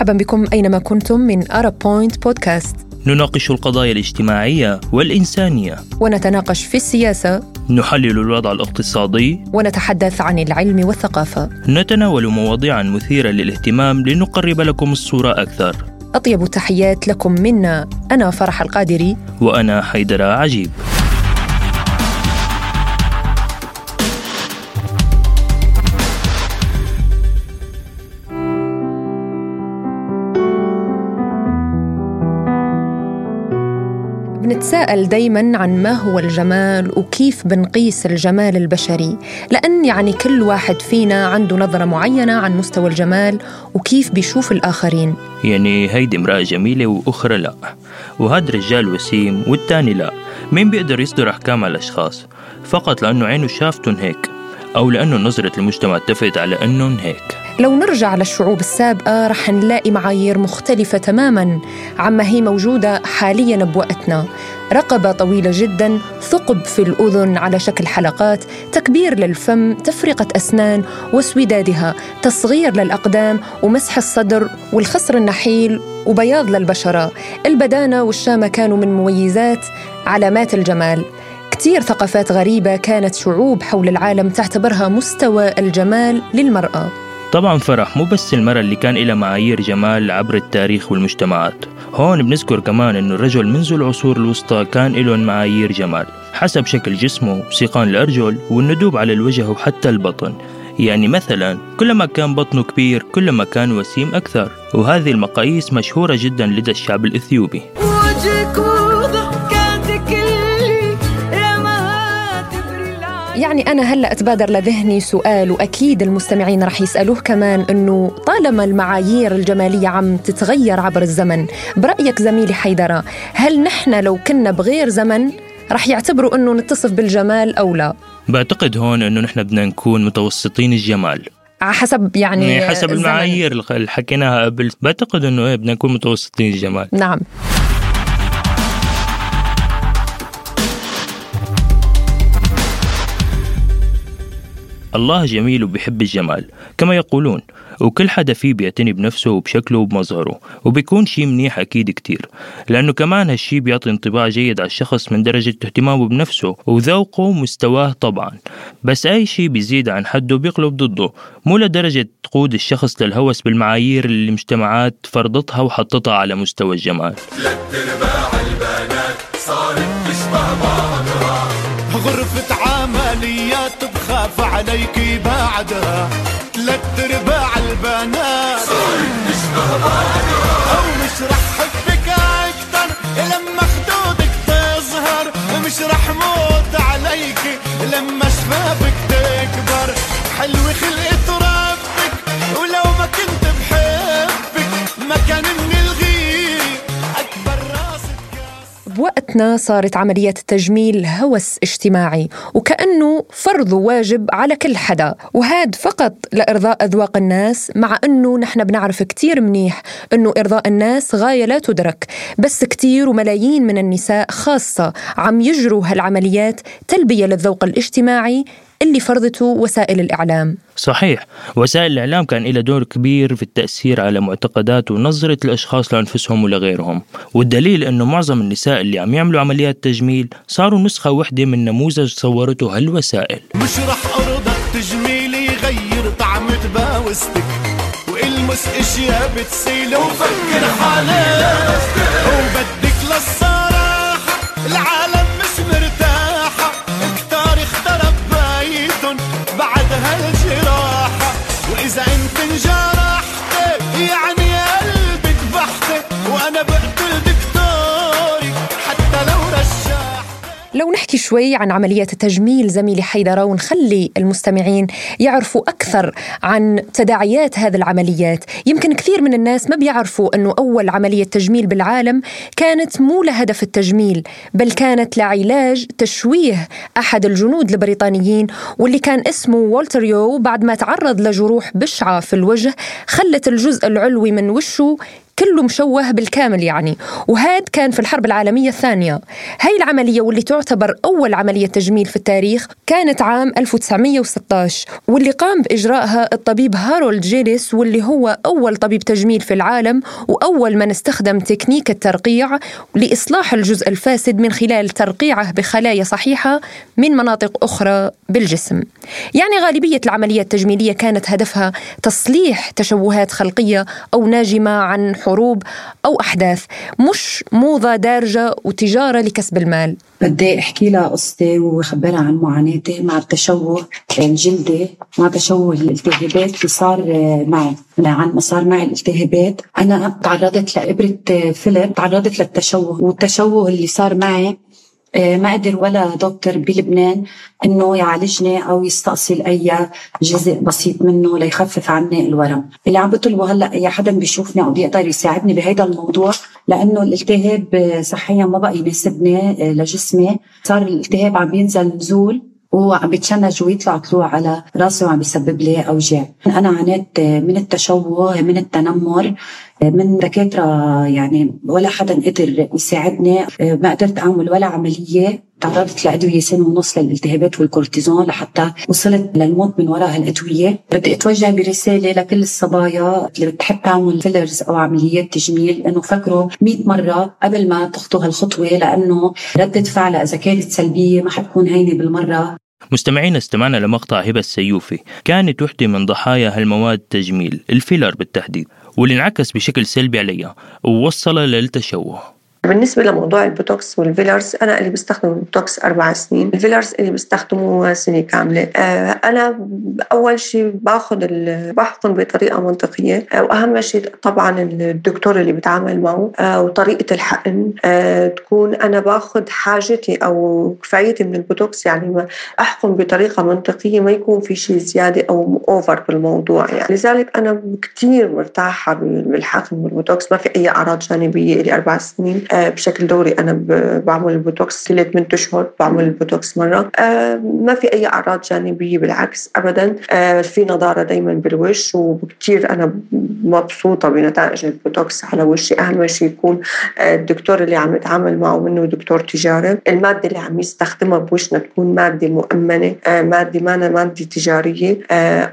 مرحبا بكم أينما كنتم من أرب بوينت بودكاست نناقش القضايا الاجتماعية والإنسانية. ونتناقش في السياسة. نحلل الوضع الاقتصادي. ونتحدث عن العلم والثقافة. نتناول مواضيعا مثيرة للاهتمام لنقرب لكم الصورة أكثر. أطيب التحيات لكم منا. أنا فرح القادري. وأنا حيدر عجيب. بنتساءل دايما عن ما هو الجمال وكيف بنقيس الجمال البشري. لأن يعني كل واحد فينا عنده نظرة معينة عن مستوى الجمال وكيف بيشوف الآخرين. يعني هيدي امرأة جميلة وأخرى لا. وهذا رجال وسيم والتاني لا. مين بيقدر يصدر أحكام على الأشخاص؟ فقط لأنه عينه شافتن هيك أو لأنه نظرة المجتمع اتفقت على أنهم هيك. لو نرجع للشعوب السابقة رح نلاقي معايير مختلفة تماما عما هي موجودة حاليا بوقتنا. رقبة طويلة جدا ثقب في الأذن على شكل حلقات تكبير للفم تفرقة أسنان واسودادها تصغير للأقدام ومسح الصدر والخصر النحيل وبياض للبشرة. البدانة والشامة كانوا من مميزات علامات الجمال. كثير ثقافات غريبة كانت شعوب حول العالم تعتبرها مستوى الجمال للمرأة. طبعا فرح مو بس المرأة اللي كان لها معايير جمال عبر التاريخ والمجتمعات. هون بنذكر كمان إنه الرجل منذ العصور الوسطى كان لهم معايير جمال حسب شكل جسمه وسيقان الأرجل والندوب على الوجه وحتى البطن. يعني مثلا كلما كان بطنه كبير كلما كان وسيم أكثر. وهذه المقاييس مشهورة جدا لدى الشعب الإثيوبي. يعني أنا هلأ أتبادر لذهني سؤال وأكيد المستمعين رح يسألوه كمان أنه طالما المعايير الجمالية عم تتغير عبر الزمن برأيك زميلي حيدرة هل نحن لو كنا بغير زمن رح يعتبروا أنه نتصف بالجمال أو لا؟ بعتقد هون أنه نحن بدنا نكون متوسطين الجمال على حسب يعني, حسب. المعايير اللي حكيناها قبل بعتقد إنه إيه بدنا نكون متوسطين الجمال نعم الله جميل وبيحب الجمال كما يقولون وكل حدا فيه بيعتني بنفسه وبشكله وبمظهره وبيكون شيء منيح أكيد كتير لأنه كمان هالشي بيعطي انطباع جيد على الشخص من درجة اهتمامه بنفسه وذوقه ومستواه طبعا بس أي شيء بيزيد عن حده بيقلب ضده مو لدرجة تقود الشخص للهوس بالمعايير اللي المجتمعات فرضتها وحطتها على مستوى الجمال. البنات صارت تشبه بعضها غرفة عمليات بخاف عليك بعدها. ثلاث ارباع البنات. بعضها أو مش رح حبك أكتر. لما خدودك تظهر ومش رح موت عليك. لما شفافك تكبر حلوة خلقة بوقتنا صارت عمليات التجميل هوس اجتماعي وكأنه فرض وواجب على كل حدا. وهاد فقط لإرضاء أذواق الناس مع أنه نحن بنعرف كتير منيح أنه إرضاء الناس غاية لا تدرك. بس كتير وملايين من النساء خاصة عم يجروا هالعمليات تلبية للذوق الاجتماعي اللي فرضته وسائل الإعلام. صحيح. وسائل الإعلام كان لها دور كبير في التأثير على معتقدات ونظرة الأشخاص لأنفسهم ولغيرهم والدليل أنه معظم النساء اللي عم يعملوا عمليات تجميل صاروا نسخة وحدة من نموذج صورته هالوسائل. مش رح ارضى التجميل يغير طعم تباوستك والمس إشياء بتسيل وفكر حالك. وبدك لو نحكي شوي عن عمليات التجميل زميلي حيدرة ونخلي المستمعين يعرفوا أكثر عن تداعيات هذه العمليات. يمكن كثير من الناس ما بيعرفوا أنه أول عملية تجميل بالعالم كانت مو لهدف التجميل بل كانت لعلاج تشويه أحد الجنود البريطانيين واللي كان اسمه والتر يو بعد ما تعرض لجروح بشعة في الوجه خلت الجزء العلوي من وشه كله مشوه بالكامل يعني. وهذا كان في الحرب العالمية الثانية. هاي العملية واللي تعتبر أول عملية تجميل في التاريخ كانت عام 1916 واللي قام بإجرائها الطبيب هارولد جيليس واللي هو أول طبيب تجميل في العالم وأول من استخدم تكنيك الترقيع لإصلاح الجزء الفاسد من خلال ترقيعه بخلايا صحيحة من مناطق أخرى بالجسم. يعني غالبية العمليات التجميلية كانت هدفها تصليح تشوهات خلقية أو ناجمة عن حروب أو أحداث مش موضة دارجة وتجارة لكسب المال. بدي أحكي لها قصتي وخبرها عن معاناتي مع التشوه الجلدي مع تشوه الالتهابات اللي صار معي. عن ما صار معي الالتهابات أنا تعرضت لإبرة فيلر تعرضت للتشوه والتشوه اللي صار معي ما قدر ولا دكتور بلبنان إنه يعالجني أو يستأصل أي جزء بسيط منه ليخفف عني الورم. اللي عم بطلبه هلأ اي حدا بيشوفني أو بيقدر يساعدني بهيدا الموضوع لأنه الالتهاب صحيا ما بقى يناسبني آه، لجسمي. صار الالتهاب عم بينزل نزول وعم بيتشنج ويطلع طلوع على راسي وعم بيسبب لي أوجاع. أنا عانيت من التشوه من التنمر من دكاترة يعني ولا حدا قدر يساعدني. ما قدرت أعمل ولا عملية. تعرضت لأدوية سنة ونص للالتهابات والكورتيزون لحتى وصلت للموت من وراء هالأدوية. بدي أتوجه برسالة لكل الصبايا اللي بتحب تعمل fillers أو عمليات تجميل إنه فكروا 100 مرة قبل ما تخطوا هالخطوة لأنه ردة فعلها إذا كانت سلبية ما حتكون هينة بالمرة. مستمعين استمعنا لمقطع هبة السيوفي. كانت وحدة من ضحايا هالمواد التجميل ال filler بالتحديد واللي انعكس بشكل سلبي عليها ووصل للتشوه. بالنسبة لموضوع البوتوكس وال fillers أنا اللي بستخدم البوتوكس أربع سنين. ال fillers اللي بستخدمه سنة كاملة. آه، أنا أول شيء باخذ بحقن بطريقة منطقية. آه، وأهم شيء طبعا الدكتور اللي بتعامل معه آه، وطريقة الحقن. تكون أنا باخذ حاجتي أو كفايتي من البوتوكس يعني ما أحقن بطريقة منطقية ما يكون في شيء زيادة أو over بالموضوع. يعني لذلك أنا كثير مرتاحة بالحقن بالبوتوكس ما في أي أعراض جانبية لي أربع سنين. بشكل دوري. أنا بعمل البوتوكس كل 8 أشهر بعمل البوتوكس مرة. آه، ما في أي أعراض جانبية بالعكس ابدا. آه، في نضارة دائما بالوش وكثير أنا مبسوطة بنتائج البوتوكس على وشي. أهم شيء يكون الدكتور اللي عم يتعامل معه منه دكتور تجاري المادة اللي عم يستخدمها بوشنا تكون مادة مؤمنة مادة ما مادة تجارية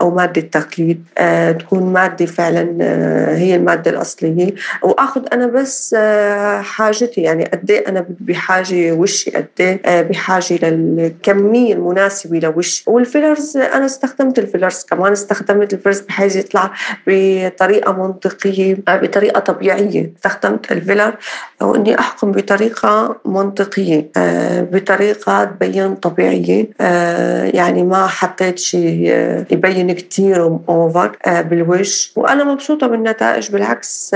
أو مادة تقليد. تكون مادة فعلا هي المادة الأصلية. وآخذ أنا بس حاجتي يعني قد إيه أنا بحاجة وشي قد إيه آه، بحاجة للكميه المناسبه لوشي وال fillers أنا استخدمت ال fillers كمان استخدمت الفيلرز بحيث يطلع بطريقة منطقية آه، بطريقة طبيعية. استخدمت الفيلر وإني أحكم بطريقة منطقية آه، بطريقة تبين طبيعية يعني ما حطيت شيء يبين كثير اوفر بالوش. وأنا مبسوطة بالنتائج بالعكس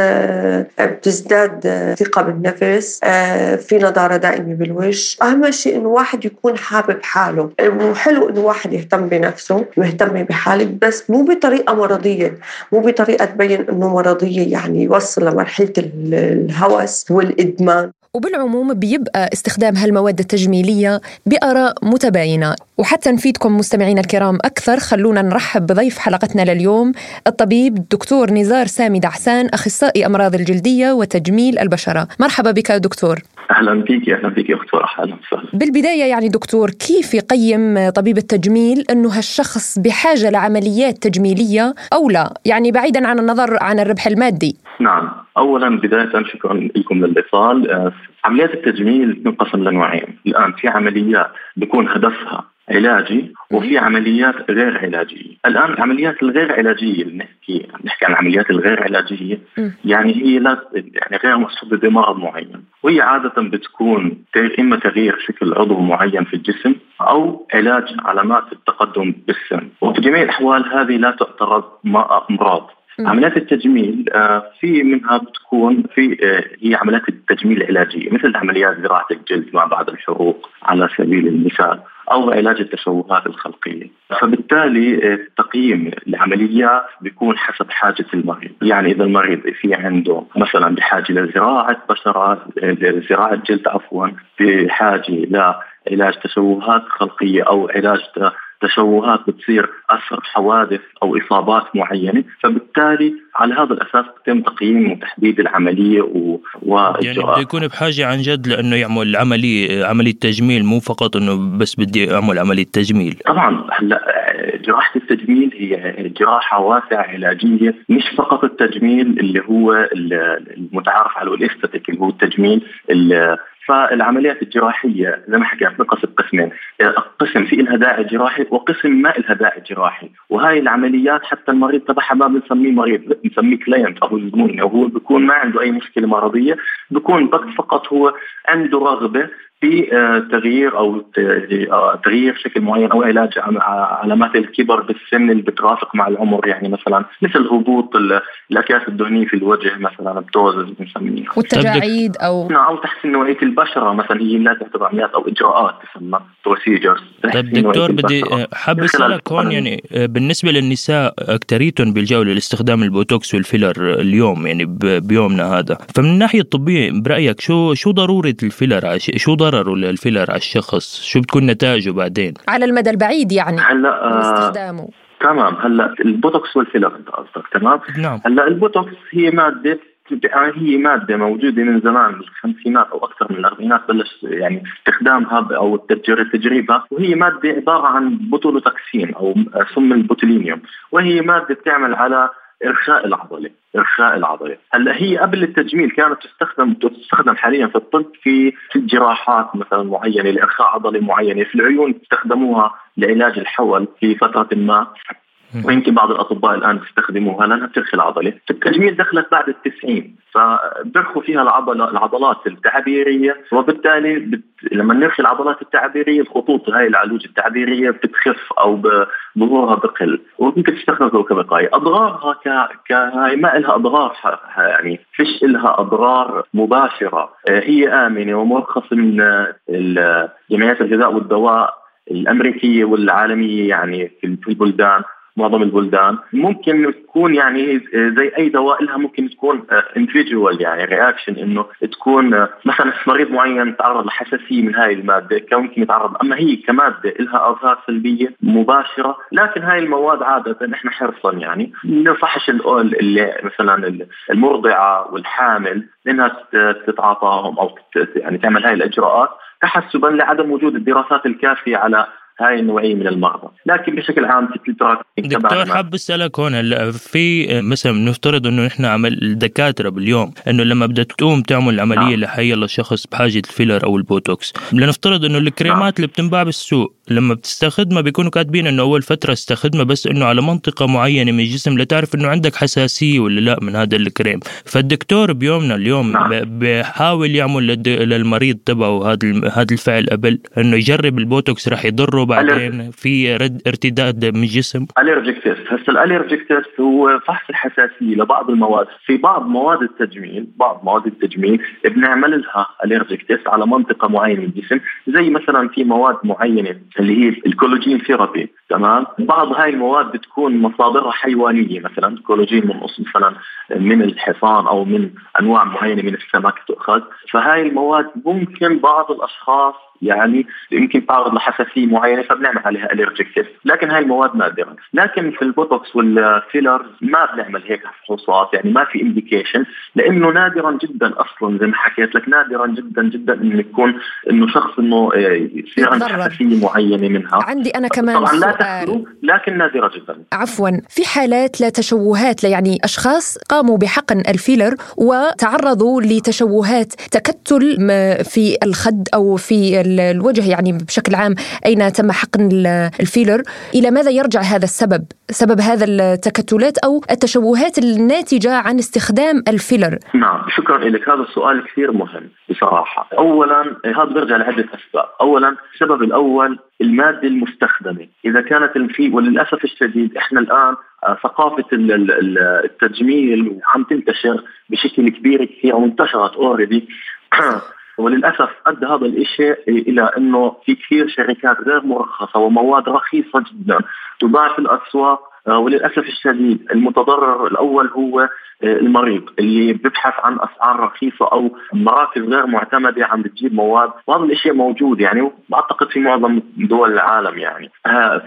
بتزداد ثقة بالنفس. النفس آه، في نضارة دائمة بالوجه أهم شيء إنه واحد يكون حابب حاله. وحلو إنه واحد يهتم بنفسه ويهتم بحالك بس مو بطريقة مرضية. مو بطريقة تبين إنه مرضية يعني يوصل لمرحلة الهوس والإدمان. وبالعموم بيبقى استخدام هالمواد التجميلية بآراء متباينة. وحتى نفيدكم مستمعينا الكرام أكثر خلونا نرحب بضيف حلقتنا لليوم الطبيب الدكتور نزار سامي دعسان أخصائي أمراض الجلدية وتجميل البشرة. مرحبا بك دكتور. أهلا فيك أهلا فيك يا اخت أهلا وسهلا. بالبداية يعني دكتور كيف يقيم طبيب التجميل أنه هالشخص بحاجة لعمليات تجميلية أو لا؟ يعني بعيدا عن النظر عن الربح المادي. نعم. اولا بداية شكرا لكم للاتصال. آه، عمليات التجميل تنقسم لنوعين. الآن في عمليات بيكون هدفها علاجي وفي عمليات غير علاجية، الآن العمليات الغير علاجية اللي نحكي نحكي عن العمليات الغير علاجية يعني هي لا يعني غير مقصوده بمرض معين، وهي عادة بتكون إما تغيير شكل عضو معين في الجسم أو علاج علامات التقدم بالسن، وفي جميع الأحوال هذه لا تعتبر أمراض. عمليات التجميل آه، في منها بتكون في آه، هي عمليات التجميل العلاجية مثل عمليات زراعة الجلد ما بعد الحروق على سبيل المثال أو علاج التشوهات الخلقية، فبالتالي آه، تقييم العمليات بيكون حسب حاجة المريض، يعني إذا المريض في عنده مثلا بحاجة لزراعة بشرة زراعة جلد عفوا بحاجة لعلاج تشوهات خلقية أو علاج تشوهات بتصير اثر حوادث أو إصابات معينة فبالتالي على هذا الأساس بتم تقييم وتحديد العملية و... يعني بده يكون بحاجة عن جد لأنه يعمل عملية عملية تجميل مو فقط إنه بس بدي اعمل عملية تجميل. طبعا هلأ جراحة التجميل هي جراحة واسعة علاجية مش فقط التجميل اللي هو المتعارف عليه الأستاتيك اللي هو التجميل فالعمليات الجراحية زي ما حكيت بنقسم قسمين، قسم في لها داعي جراحي وقسم ما لها داعي جراحي، وهي العمليات حتى المريض تبعها ما بنسميه مريض بنسميه كلاينت أو زبون أو هو بيكون ما عنده أي مشكلة مرضية، بيكون فقط هو عنده رغبة في آه، تغيير أو آه، تغيير شكل معين أو علاج علامات الكبر بالسن اللي بترافق مع العمر يعني مثلا مثل هبوط الأكياس الدهنية في الوجه مثلا بتوزز بنسميها والتجاعيد أو نعم أو تحسين نوعية البشرة مثلا هي لا تعتبر عمليات أو إجراءات تسمى procedures طيب دكتور بدي حاب أسألك هون يعني آه، بالنسبة للنساء اكثريتهم بيلجأوا للاستخدام البوتوكس وال filler اليوم يعني بيومنا هذا. فمن الناحية الطبية برأيك شو شو ضرورة ال filler؟ شو ضرر ضرره ال filler على الشخص. شو بتكون نتائجه بعدين؟ على المدى البعيد يعني. هلا آه استخدامه تمام. هلا البوتوكس وال filler انت قصدك تمام؟ نعم. هلا البوتوكس هي مادة هي مادة موجودة من زمان بالخمسينات أو أكثر من الأربعينات بلش يعني استخدامها أو تجريبها وهي مادة عبارة عن botulotoxin أو سم ال botulinum وهي مادة بتعمل على إرخاء العضلة إرخاء العضلة. هلأ هي قبل التجميل كانت تستخدم تستخدم حاليا في الطب في في الجراحات مثلا معينة لإرخاء عضلة معينة. في العيون استخدموها لعلاج الحول في فترة ما. ويمكن بعض الأطباء الآن بيستخدموها لأنها بترخي العضلة، التجميل دخلت بعد التسعين فبرخوا فيها العضله العضلات التعبيرية وبالتالي بت... لما نرخي العضلات التعبيرية الخطوط هاي العلوج التعبيرية بتخف أو ظهورها بقل. وممكن تستخدم كوقايه، أضرارها ك... كهاي ما لها أضرار يعني فيش لها أضرار مباشرة. هي آمنة ومرخصة من جمعيات الغذاء والدواء الأمريكية والعالمية يعني في البلدان. معظم البلدان. ممكن تكون يعني زي أي دواء لها ممكن تكون individual يعني reaction إنه تكون مثلا مريض معين تعرض لحساسية من هاي المادة كان ممكن يتعرض أما هي كمادة لها اثار سلبية مباشرة لكن هاي المواد عادة نحن حرصا يعني ننصحش اللي مثلا المرضعة والحامل إنها تتعاطاهم أو يعني تعمل هاي الإجراءات تحسبا لعدم وجود الدراسات الكافية على هاي النوعية من المرضى، لكن بشكل عام في دكتور حاب أسألك هون هلا في مثلا نفترض إنه نحن عمل الدكاترة باليوم إنه لما بدها تقوم تعمل عملية نعم. لحي لشخص بحاجة ال filler أو البوتوكس، لنفترض إنه الكريمات نعم. اللي بتنباع بالسوق لما بتستخدمها بيكونوا كاتبين إنه أول فترة استخدمها بس إنه على منطقة معينة من الجسم لتعرف إنه عندك حساسية ولا لا من هذا الكريم، فالدكتور بيومنا اليوم نعم. بحاول يعمل للمريض تبعه هذا هذا الفعل قبل إنه يجرب البوتوكس راح يضره بعدين في رد ارتداد من الجسم. allergic test هسه ال allergic test هو فحص الحساسية لبعض المواد. في بعض مواد التجميل بعض مواد التجميل بنعمل لها allergic test على منطقة معينة من الجسم. زي مثلا في مواد معينة اللي هي الكولاجين therapy تمام؟ بعض هاي المواد بتكون مصادرها حيوانية مثلا كولاجين من مثلا من الحصان أو من أنواع معينة من السمك تؤخذ. فهاي المواد ممكن بعض الأشخاص يعني يمكن تعرض لحساسية معينة فبنعمل عليها allergic test، لكن هاي المواد نادرة، لكن في البوتوكس وال fillers ما بنعمل هيك فحوصات يعني ما في indication لأنه نادرا جدا أصلا زي ما حكيت لك نادرا جدا جدا إنه يكون إنه شخص إنه آه، يصير عنده حساسية معينة. منها. عندي أنا كمان طبعا لا تخلو لكن نادرة جدا. عفوا في حالات لتشوهات يعني أشخاص قاموا بحقن الفيلر وتعرضوا لتشوهات تكتل في الخد أو في الوجه يعني بشكل عام أين تم حقن الفيلر؟ إلى ماذا يرجع هذا السبب؟ سبب هذا التكتلات أو التشوهات الناتجة عن استخدام الفيلر؟ نعم شكرا لك. هذا السؤال كثير مهم بصراحة. أولا هذا بيرجع لعدة أسباب. أولا السبب الأول المادة المستخدمة. إذا كانت الفي وللأسف الشديد إحنا الآن آه، ثقافة التجميل عم تنتشر بشكل كبير كثير وانتشرت اوريدي وللأسف أدى هذا الشيء إلى إنه في كثير شركات غير مرخصة ومواد رخيصة جدا تباع في الأسواق وللأسف الشديد المتضرر الأول هو المريض اللي بيبحث عن أسعار رخيصة أو مراكز غير معتمدة عم بتجيب مواد وهذا الشيء موجود يعني بعتقد في معظم دول العالم يعني.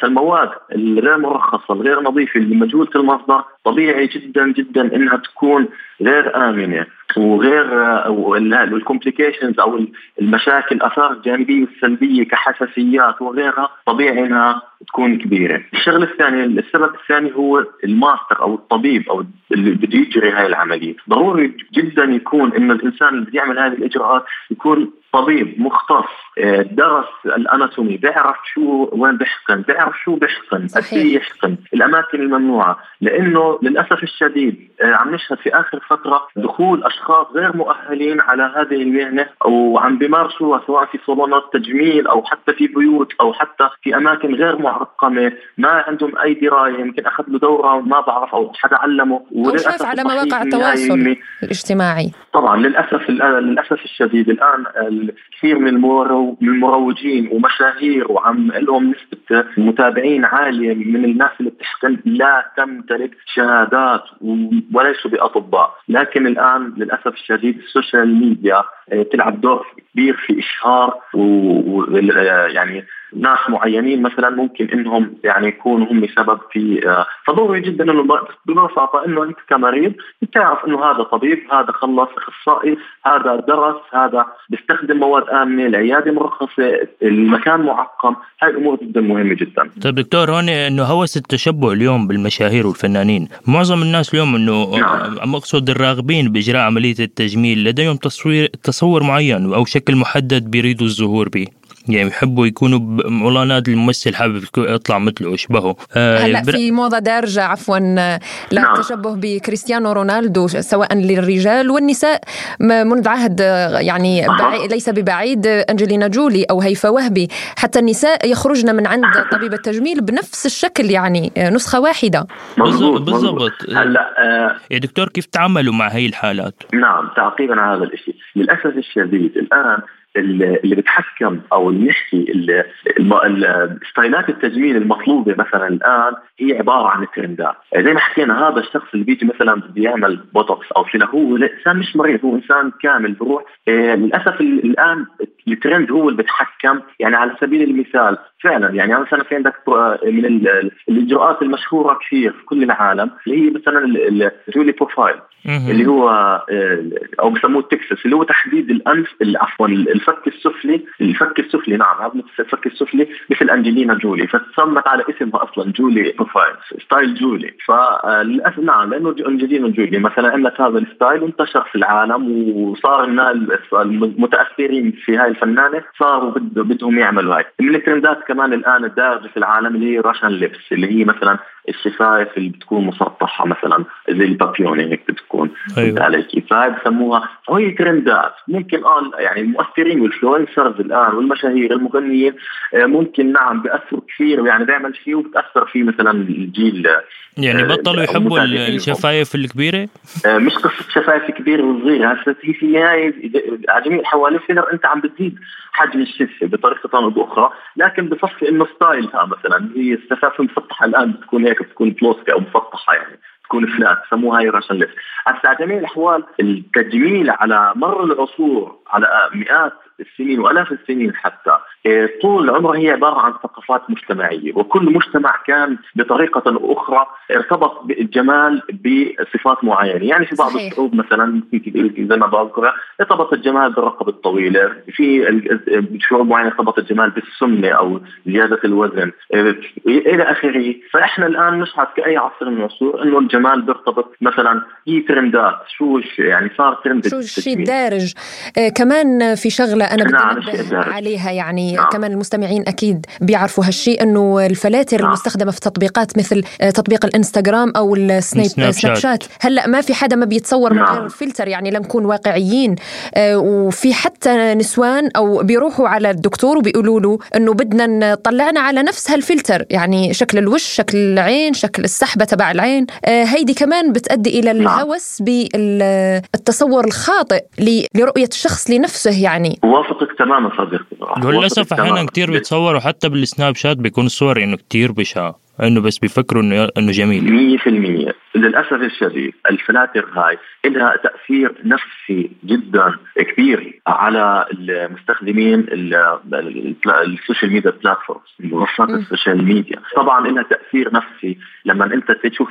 فالمواد الغير مرخصة الغير نظيفة اللي مجهوله المصدر طبيعي جدا جدا إنها تكون غير آمنة. وغير ال complications أو المشاكل الاثار الجانبيه السلبيه كحساسيات وغيرها طبيعي إنها تكون كبيرة. الشغله الثانية السبب الثاني هو الماستر أو الطبيب أو اللي بده يجري هاي العملية، ضروري جدا يكون إنه الإنسان اللي بده يعمل هذه الإجراءات يكون طبيب مختص آه، درس ال anatomy بيعرف شو وين بيحقن بيعرف شو بيحقن قد يحقن الأماكن الممنوعة. لأنه للأسف الشديد آه، عم نشهد في آخر فترة دخول أشخاص غير مؤهلين على هذه المهنة وعم بيمارسوها سواء في صالونات تجميل أو حتى في بيوت أو حتى في أماكن غير معقمة ما عندهم أي دراية يمكن أخذ له دورة ما بعرف أو حدا علمه. أو شاف على مواقع التواصل الاجتماعي. طبعا للأسف للأسف الشديد الآن كثير من المروجين ومشاهير وعم لهم نسبة متابعين عالية من الناس اللي بتحقن لا تمتلك شهادات وليسوا بأطباء، لكن الآن للأسف الشديد ال social media آه، تلعب دور كبير في إشهار ويعني ناس معينين مثلا ممكن إنهم يعني يكونوا هم سبب في آه، فضروري جدا إنه ببساطه إنه أنت كمريض بتعرف إنه هذا طبيب هذا خلص أخصائي هذا درس هذا بيستخدم مواد آمنة العيادة مرخصة المكان معقم. هاي الأمور جدا مهمة جدا. طيب دكتور هون إنه هوس التشبه اليوم بالمشاهير والفنانين. معظم الناس اليوم إنه نعم. اقصد الراغبين بإجراء عملية التجميل. لديهم تصوير تصور معين أو شكل محدد بيريدوا الظهور به. يعني بحبوا يكونوا والله نادي الممثل حابب يطلع مثله أشبهه. آه هلا بر... في موضة دارجة عفوا للتشبه نعم. بكريستيانو رونالدو سواء للرجال والنساء. منذ عهد يعني بعي... ليس ببعيد أنجلينا جولي أو هيفا وهبي. حتى النساء يخرجن من عند طبيب التجميل بنفس الشكل يعني نسخة واحدة. بالضبط هلا آه يا دكتور كيف تعاملوا مع هي الحالات؟ نعم تعقيبا على هذا الشيء للأسف الشديد الآن اللي بتحكم أو نحكي ستايلات التجميل المطلوبة مثلا الآن هي عبارة عن ترندات، زي ما حكينا هذا الشخص اللي بيجي مثلا بده يعمل بوتوكس أو فيلر هو انسان مش مريض هو إنسان كامل بروح. إيه للأسف الآن الترند هو اللي بتحكم يعني على سبيل المثال فعلا يعني مثلا في عندك من الإجراءات المشهورة كثير في كل العالم اللي هي مثلا ال Jolie profile اللي هو آه، أو بسموه التكسس اللي هو تحديد الانف عفوا الفك السفلي الفك السفلي نعم هذا الفك السفلي مثل انجلينا جولي فسمت على اسمها أصلا Jolie profile style جولي فللأسف نعم لأنه انجلينا جولي مثلا عملت هذا ال style وانتشر في العالم وصار الناس المتأثرين في هاي الفنانة صاروا بدهم يعملوا هاي. من الترندات كمان الآن الدارجه في العالم اللي هي Russian lips اللي هي مثلا الشفايف اللي بتكون مسطحة مثلا زي البابيون هيك بتكون. أيوة. عليك فهي بسموها وهي ترندات ممكن آه يعني المؤثرين وال influencers الآن والمشاهير المغنيين آه، ممكن نعم بياثروا كثير يعني بيعمل شيء وبتأثر فيه مثلا الجيل يعني آه، بطلوا يحبوا الشفايف الكبيرة؟ آه، مش قصة شفايف كبيره وصغيره هسه هي في النهاية على جميع الحوالي أنت عم بتزيد حجم الشفة بطريقة أو بأخرى لكن بصفي إنه style ها مثلا. هي الشفايف المسطحة الآن بتكون هيك. بتكون بلوسكا أو مسطحه يعني تكون flat سموها هاي Russian lips على جميع الأحوال التجميل على مر العصور على مئات السنين والاف السنين حتى. إيه، طول العمر هي عبارة عن ثقافات مجتمعية وكل مجتمع كان بطريقة أخرى ارتبط بالجمال بصفات معينة. يعني في بعض صحيح. الشعوب مثلا زي ما بذكر ارتبط الجمال بالرقبة الطويلة. في شعوب معينة ارتبط الجمال بالسمنة أو زيادة الوزن. إيه، إلى آخره. فإحنا الآن نشهد كأي عصر من العصور إنه الجمال بيرتبط مثلا هي ترندات شو يعني صار ترند شو الشيء دارج آه كمان في شغلة أنا بدي نعم عليها يعني نعم. كمان المستمعين أكيد بيعرفوا هالشيء إنه الفلاتر نعم. المستخدمة في تطبيقات مثل آه، تطبيق الإنستغرام أو السناب سناب, سناب شات هلأ ما في حدا ما بيتصور نعم. من غير الفلتر يعني لنكون واقعيين آه، وفي حتى نسوان أو بيروحوا على الدكتور وبيقولوا له إنه بدنا نطلعنا على نفس هالفلتر يعني شكل الوش شكل العين شكل السحبة تبع العين آه، هيدي كمان بتؤدي إلى نعم. الهوس بالتصور الخاطئ لرؤية الشخص لنفسه يعني بوافقك تماما صديقي. وللاسف أحيانا كثير بيتصوروا حتى بالسناب شات بيكون الصور إنه كثير بشعه إنه بس بيفكروا إنه إنه جميل. 100% للأسف الشديد الفلاتر هاي لها تأثير نفسي جدا كبير على المستخدمين ال social media platforms منصات ال social media. طبعا لها تأثير نفسي لما أنت تشوف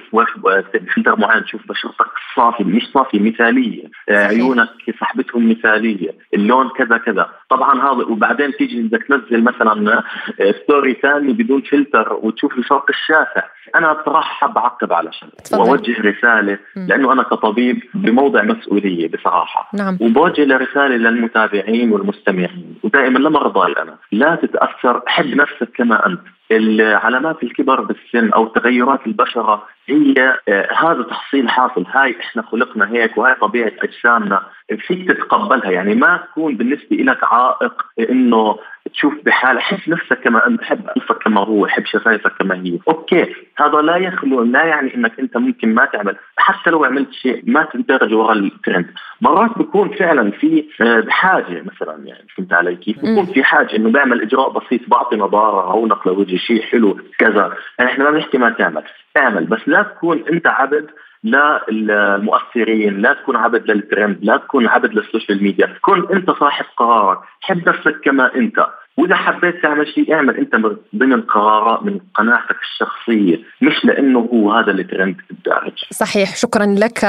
فلتر معين تشوف بشرتك صافي مش صافي مثالية. عيونك صاحبتهم مثالية. اللون كذا كذا. طبعا هذا وبعدين تيجي بدك تنزل مثلا story ثاني بدون فلتر وتشوف الفرق الشاسع. أنا بصراحة حاب أعقب على شغله وأوجه رسالة لأنه أنا كطبيب بموضع مسؤولية بصراحة. نعم. وبوجه رساله للمتابعين والمستمعين. ودائما لمرضاي أنا لا تتأثر حب نفسك كما أنت. علامات الكبر بالسن أو تغيرات البشرة هي آه هذا تحصيل حاصل. هاي إحنا خلقنا هيك وهي طبيعة أجسامنا. فيك تتقبلها. يعني ما تكون بالنسبة لك عائق إنه تشوف بحال حب نفسك كما انت حب أنفك كما هو حب شفايفك كما هي. okay هذا لا يخلو لا يعني إنك أنت ممكن ما تعمل. حتى لو عملت شيء ما تندرج وراء الترند مرات بكون فعلا في بحاجه مثلا يعني فهمت علي كيف؟ بكون في حاجة إنه بعمل إجراء بسيط بعطي نضارة أو نقلة وجه شيء حلو كذا. يعني إحنا ما بنحكي ما تعمل اعمل. بس لا تكون أنت عبد للمؤثرين لا تكون عبد للترند لا تكون عبد لل social media كن أنت صاحب قرارك حب نفسك كما أنت. وإذا حبيت تعمل شيء اعمل أنت ضمن قرارات من قناعتك الشخصية مش لأنه هو هذا اللي ترند الدارج صحيح. شكرا لك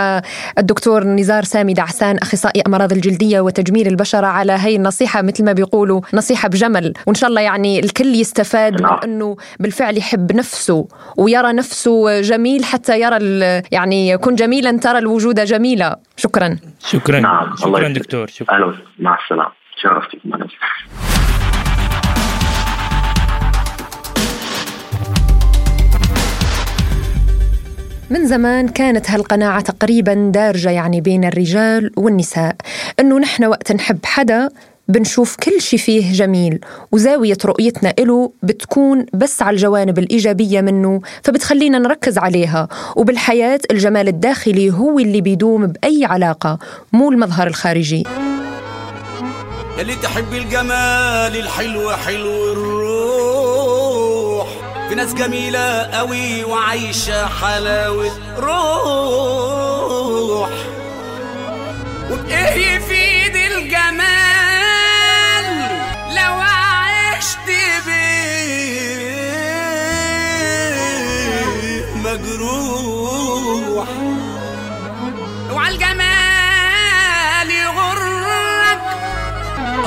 الدكتور نزار سامي دعسان أخصائي أمراض الجلدية وتجميل البشرة على هي النصيحه مثل ما بيقولوا نصيحة بجمل. وإن شاء الله يعني الكل يستفاد نعم. من انه بالفعل يحب نفسه ويرى نفسه جميل حتى يرى يعني كن جميلا ترى الوجود جميلا. شكرا. شكرا. نعم. شكرا دكتور. شكرا. مع السلامة. شرفتي من زمان كانت هالقناعة تقريبا دارجة يعني بين الرجال والنساء. إنه نحن وقت نحب حدا بنشوف كل شي فيه جميل وزاوية رؤيتنا إله بتكون بس على الجوانب الإيجابية منه فبتخلينا نركز عليها. وبالحياة الجمال الداخلي هو اللي بيدوم بأي علاقة مو المظهر الخارجي. يلي تحب الجمال الحلو حلو الروح. في ناس جميلة قوي وعايشة حلاوة روح. وبإيه يفيد الجمال لو عشت بيه مجروح. أوعى الجمال يغرك.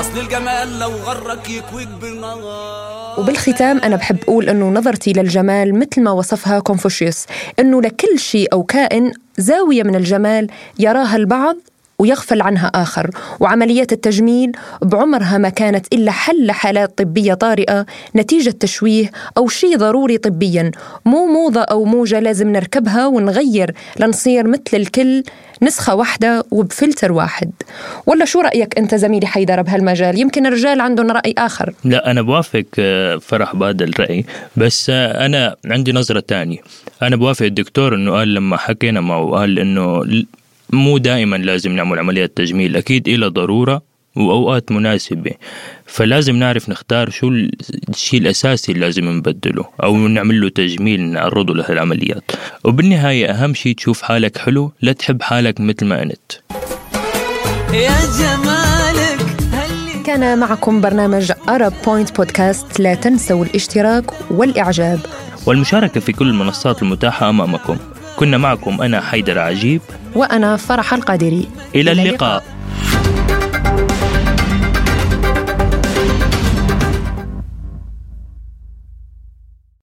أصل الجمال لو غرك يكويك بالنهار. وبالختام أنا بحب أقول أنه نظرتي للجمال مثل ما وصفها كونفوشيوس أنه لكل شيء أو كائن زاوية من الجمال يراها البعض ويغفل عنها آخر. وعمليات التجميل بعمرها ما كانت إلا حل لحالات طبية طارئة نتيجة تشويه أو شيء ضروري طبيا. مو موضة أو موجة لازم نركبها ونغير لنصير مثل الكل نسخة واحدة وبفلتر واحد. ولا شو رأيك أنت زميلي حيدر بهالمجال؟ يمكن الرجال عندهم رأي آخر. لا أنا بوافق فرح بهذا الرأي. بس أنا عندي نظرة تانية. أنا بوافق الدكتور أنه قال لما حكينا معه قال أنه مو دائما لازم نعمل عمليات تجميل أكيد إلى ضرورة وأوقات مناسبة. فلازم نعرف نختار شو الشيء الأساسي اللي لازم نبدله أو نعمل له تجميل نعرضه لهالعمليات. وبالنهاية أهم شيء تشوف حالك حلو لا تحب حالك مثل ما أنت. يا جمالك كان معكم برنامج أرب بوينت بودكاست لا تنسوا الاشتراك والإعجاب. والمشاركة في كل المنصات المتاحة أمامكم. كنا معكم أنا حيدر عجيب. وأنا فرح القادري. إلى اللقاء, اللقاء.